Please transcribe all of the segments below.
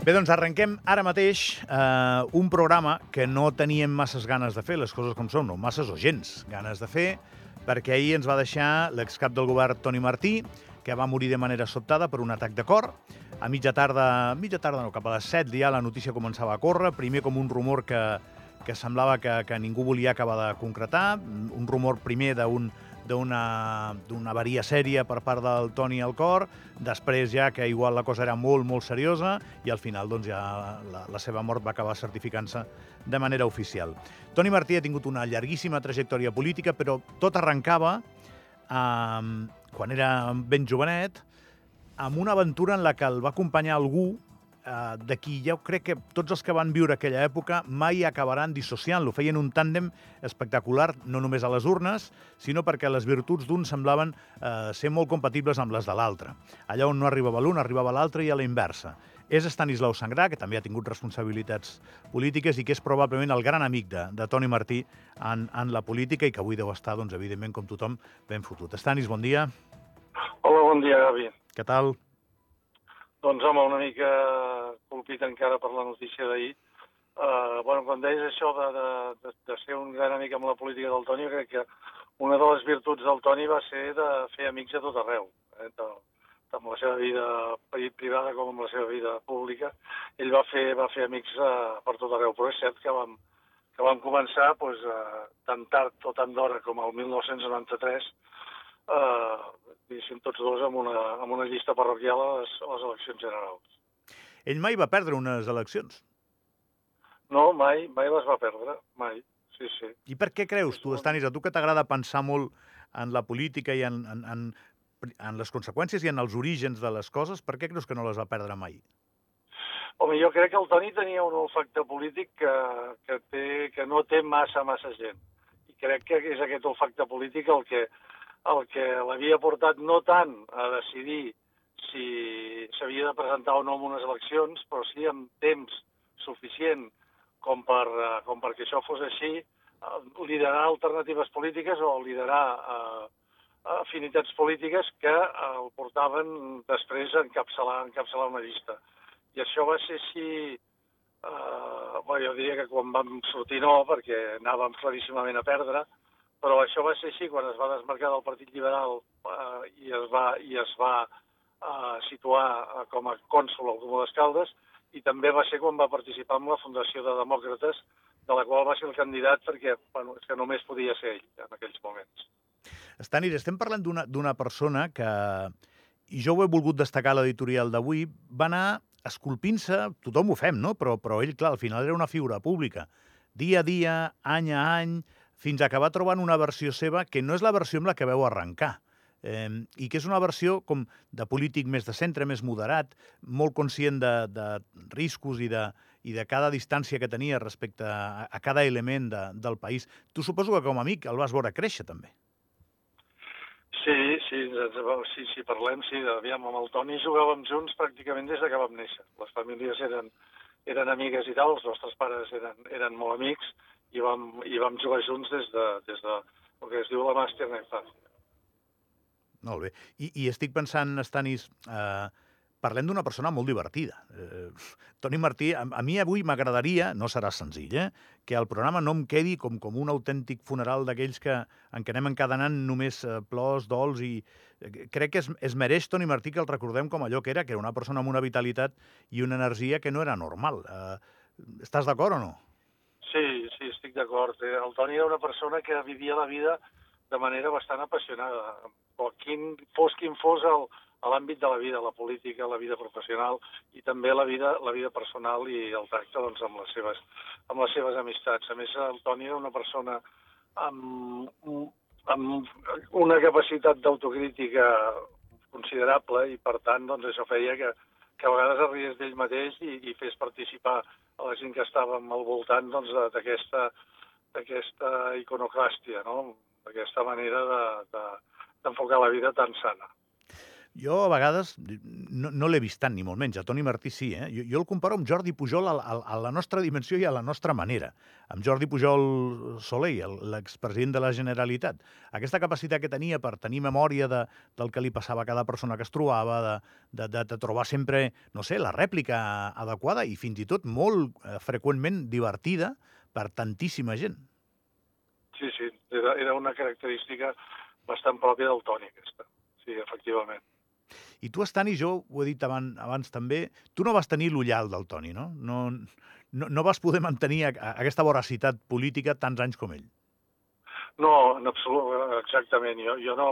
Bé, doncs arrenquem ara mateix eh, un programa que no teníem masses ganes de fer, les coses com són, no masses o gens ganes de fer, perquè ahir ens va deixar l'excap del govern Toni Martí, que va morir de manera sobtada per un atac de cor. A mitja tarda, mitja tarda no, cap a les 7 ja la notícia començava a córrer, primer com un rumor que, que semblava que, que ningú volia acabar de concretar, un rumor primer d'un d'una avaria sèria per part del Toni al cor, després ja que igual la cosa era molt, molt seriosa, i al final doncs, ja la, la seva mort va acabar certificant-se de manera oficial. Toni Martí ha tingut una llarguíssima trajectòria política, però tot arrencava, eh, quan era ben jovenet, amb una aventura en la que el va acompanyar algú eh, d'aquí jo crec que tots els que van viure aquella època mai acabaran dissociant-lo. Feien un tàndem espectacular, no només a les urnes, sinó perquè les virtuts d'un semblaven eh, ser molt compatibles amb les de l'altre. Allà on no arribava l'un, arribava l'altre i a la inversa. És Estanislau Sangrà, que també ha tingut responsabilitats polítiques i que és probablement el gran amic de, de Toni Martí en, en la política i que avui deu estar, doncs, evidentment, com tothom, ben fotut. Estanis, bon dia. Hola, bon dia, Gavi. Què tal? Doncs, home, una mica colpit encara per la notícia d'ahir. Uh, bueno, quan deies això de, de, de ser un gran amic amb la política del Toni, crec que una de les virtuts del Toni va ser de fer amics a tot arreu, eh, tant amb la seva vida privada com amb la seva vida pública. Ell va fer, va fer amics uh, per tot arreu, però és cert que vam, que vam començar doncs, uh, tan tard o tan d'hora com el 1993 eh, diguéssim, tots dos amb una, amb una llista parroquial a les, a les eleccions generals. Ell mai va perdre unes eleccions? No, mai, mai les va perdre, mai, sí, sí. I per què creus tu, Estanis, a tu que t'agrada pensar molt en la política i en, en, en, en les conseqüències i en els orígens de les coses, per què creus que no les va perdre mai? Home, jo crec que el Toni tenia un olfacte polític que, que, té, que no té massa, massa gent. I crec que és aquest olfacte polític el que, el que l'havia portat no tant a decidir si s'havia de presentar o no en unes eleccions, però sí amb temps suficient com, per, eh, com perquè això fos així, eh, liderar alternatives polítiques o liderar eh, afinitats polítiques que el portaven després a encapçalar, a encapçalar una llista. I això va ser així, eh, bueno, jo diria que quan vam sortir no, perquè anàvem claríssimament a perdre, però això va ser així quan es va desmarcar del Partit Liberal eh, i es va, i es va eh, situar eh, com a cònsul al Comú d'Escaldes i també va ser quan va participar en la Fundació de Demòcrates, de la qual va ser el candidat perquè bueno, és que només podia ser ell en aquells moments. Estanis, estem parlant d'una persona que, i jo ho he volgut destacar a l'editorial d'avui, va anar esculpint-se, tothom ho fem, no? Però, però ell, clar, al final era una figura pública. Dia a dia, any a any, fins a acabar trobant una versió seva que no és la versió amb la que veu arrencar, eh, i que és una versió com de polític més de centre, més moderat, molt conscient de, de riscos i de, i de cada distància que tenia respecte a, a cada element de, del país. Tu suposo que com a amic el vas veure créixer, també. Sí, sí, sí, sí, parlem, sí, aviam, amb el Toni jugàvem junts pràcticament des de que vam néixer. Les famílies eren, eren amigues i tal, els nostres pares eren, eren molt amics, i vam, i vam jugar junts des de, des de el que es diu la màster en infància. Molt bé. I, i estic pensant, Estanis, eh, parlem d'una persona molt divertida. Eh, Toni Martí, a, a mi avui m'agradaria, no serà senzill, eh, que el programa no em quedi com, com un autèntic funeral d'aquells que, en què anem encadenant només eh, plors, dols i... Eh, crec que es, es mereix, Toni Martí, que el recordem com allò que era, que era una persona amb una vitalitat i una energia que no era normal. Eh, estàs d'acord o no? Sí, sí, estic d'acord. Eh, el Toni era una persona que vivia la vida de manera bastant apassionada. O quin, fos quin fos el, l'àmbit de la vida, la política, la vida professional i també la vida, la vida personal i el tracte doncs, amb, les seves, amb les seves amistats. A més, el Toni era una persona amb, amb una capacitat d'autocrítica considerable i, per tant, doncs, això feia que, que a vegades es riés d'ell mateix i, i fes participar a la gent que estàvem al voltant doncs, d'aquesta doncs, iconoclàstia, no? d'aquesta manera d'enfocar de, de, la vida tan sana. Jo, a vegades, no, no l'he vist tant, ni molt menys. A Toni Martí sí, eh? Jo, jo el comparo amb Jordi Pujol a, a, a la nostra dimensió i a la nostra manera. Amb Jordi Pujol Soleil, l'expresident de la Generalitat. Aquesta capacitat que tenia per tenir memòria de, del que li passava a cada persona que es trobava, de, de, de, de trobar sempre, no sé, la rèplica adequada i fins i tot molt eh, freqüentment divertida per tantíssima gent. Sí, sí, era, era una característica bastant pròpia del Toni, aquesta. Sí, efectivament. I tu, Estani, jo ho he dit abans, abans també, tu no vas tenir l'ullal del Toni, no? No, no? no vas poder mantenir aquesta voracitat política tants anys com ell. No, en absolut, exactament. Jo, jo no...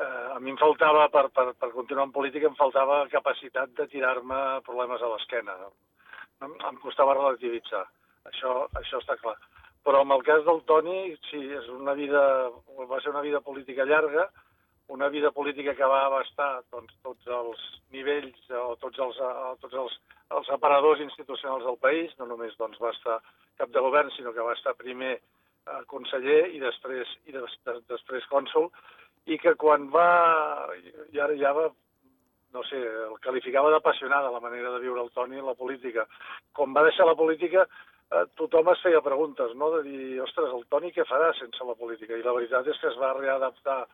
Eh, a mi em faltava, per, per, per continuar en política, em faltava capacitat de tirar-me problemes a l'esquena. Em, em costava relativitzar. Això, això està clar. Però en el cas del Toni, sí, és una vida, va ser una vida política llarga, una vida política que va abastar doncs, tots els nivells o tots els, tots els, els aparadors institucionals del país, no només doncs, va estar cap de govern, sinó que va estar primer eh, conseller i després, i de, de, després cònsul, i que quan va, ja, ja va, no sé, el qualificava d'apassionada la manera de viure el Toni en la política. Quan va deixar la política, eh, tothom es feia preguntes, no?, de dir, ostres, el Toni què farà sense la política? I la veritat és que es va readaptar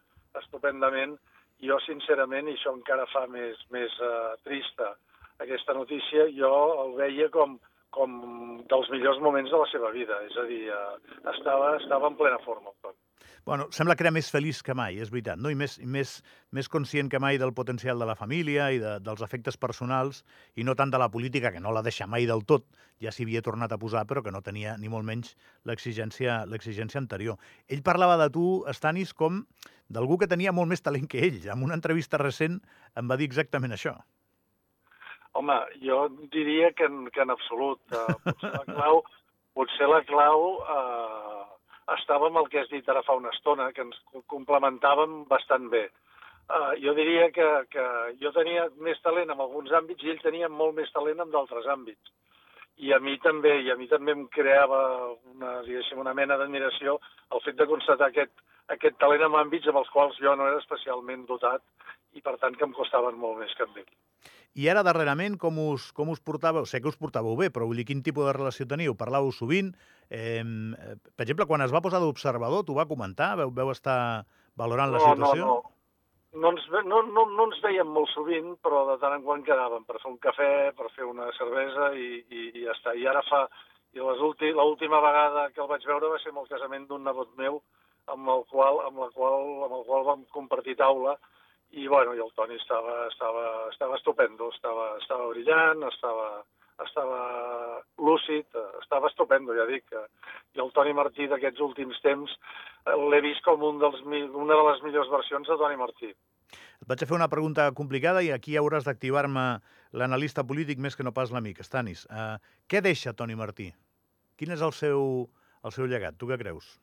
estupendament. Jo, sincerament, i això encara fa més, més uh, trista aquesta notícia, jo el veia com, com dels millors moments de la seva vida. És a dir, uh, estava, estava en plena forma. Bueno, sembla que era més feliç que mai, és veritat, no? I més, i més, més conscient que mai del potencial de la família i de, dels efectes personals, i no tant de la política, que no la deixa mai del tot, ja s'hi havia tornat a posar, però que no tenia ni molt menys l'exigència anterior. Ell parlava de tu, Stanis, com d'algú que tenia molt més talent que ell. En una entrevista recent em va dir exactament això. Home, jo diria que en, que en absolut. Uh, potser la clau, potser la clau uh, estava amb el que has dit ara fa una estona, que ens complementàvem bastant bé. Uh, jo diria que, que jo tenia més talent en alguns àmbits i ell tenia molt més talent en d'altres àmbits. I a mi també, i a mi també em creava una, diguéssim, una mena d'admiració el fet de constatar aquest, aquest talent en àmbits amb els quals jo no era especialment dotat i per tant que em costaven molt més que amb ell. I ara, darrerament, com us, com us portàveu? Sé que us portàveu bé, però vull dir, quin tipus de relació teniu? Parlàveu sovint? Eh, per exemple, quan es va posar d'observador, t'ho va comentar? Veu, veu estar valorant no, la situació? No, no. No ens, no, no, no ens veiem molt sovint, però de tant en quant quedàvem per fer un cafè, per fer una cervesa i, i, i ja està. I ara fa... I l'última vegada que el vaig veure va ser amb el casament d'un nebot meu, amb el qual, amb la qual, amb el qual vam compartir taula i, bueno, i el Toni estava, estava, estava estupendo, estava, estava brillant, estava, estava lúcid, estava estupendo, ja dic. I el Toni Martí d'aquests últims temps eh, l'he vist com un dels, una de les millors versions de Toni Martí. Et vaig a fer una pregunta complicada i aquí hauràs d'activar-me l'analista polític més que no pas l'amic, Stanis. Uh, què deixa Toni Martí? Quin és el seu, el seu llegat? Tu què creus?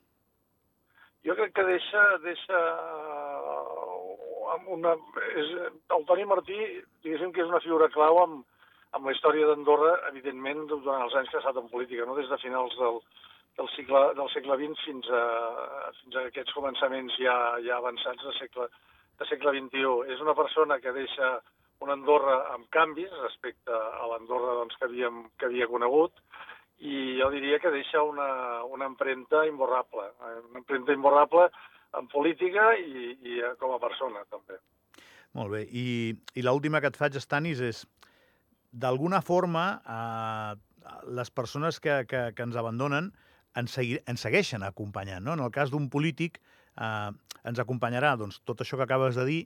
Jo crec que deixa, deixa una... És, el Toni Martí, diguéssim que és una figura clau amb, amb la història d'Andorra, evidentment, durant els anys que ha estat en política, no? des de finals del, del, cicle, del segle XX fins a, fins a aquests començaments ja, ja avançats de segle, de segle XXI. És una persona que deixa una Andorra amb canvis respecte a l'Andorra doncs, que, havíem, que havia conegut, i jo diria que deixa una, una empremta imborrable, una empremta imborrable en política i, i eh, com a persona, també. Molt bé. I, i l'última que et faig, Stanis, és d'alguna forma eh, les persones que, que, que ens abandonen ens, segui, ens segueixen acompanyant. No? En el cas d'un polític eh, ens acompanyarà doncs, tot això que acabes de dir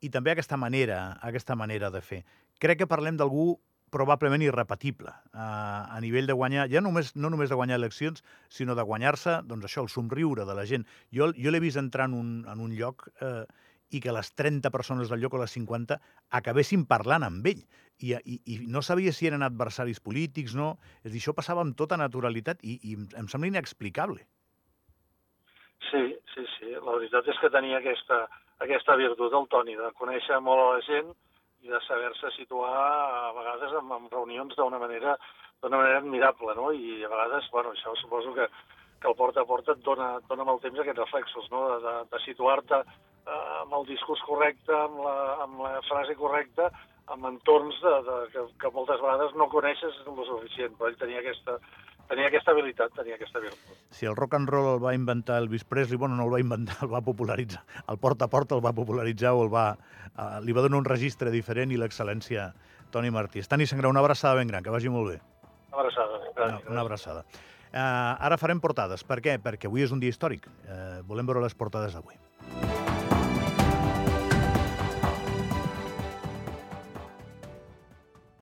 i també aquesta manera, aquesta manera de fer. Crec que parlem d'algú probablement irrepetible eh, a nivell de guanyar, ja només, no només de guanyar eleccions, sinó de guanyar-se doncs això, el somriure de la gent. Jo, jo l'he vist entrar en un, en un lloc eh, i que les 30 persones del lloc o les 50 acabessin parlant amb ell. I, i, i no sabia si eren adversaris polítics, no. És dir, això passava amb tota naturalitat i, i em sembla inexplicable. Sí, sí, sí. La veritat és que tenia aquesta, aquesta virtut, el Toni, de conèixer molt a la gent, i de saber-se situar a vegades en, en reunions d'una manera d'una manera admirable, no? I a vegades, bueno, això suposo que, que el porta a porta et dona, et dona molt temps aquests reflexos, no? De, de, de situar-te amb el discurs correcte, amb la, amb la frase correcta, amb entorns de, de, que, que moltes vegades no coneixes el suficient, però ell tenia aquesta, tenia aquesta habilitat, tenia aquesta virtut. Si el rock and roll el va inventar Elvis Presley, bueno, no el va inventar, el va popularitzar. El porta a porta el va popularitzar o el va, uh, li va donar un registre diferent i l'excel·lència Toni Martí. Estani Sangrau, una abraçada ben gran, que vagi molt bé. Una abraçada. Una, una abraçada. Uh, ara farem portades. Per què? Perquè avui és un dia històric. Uh, volem veure les portades d'avui.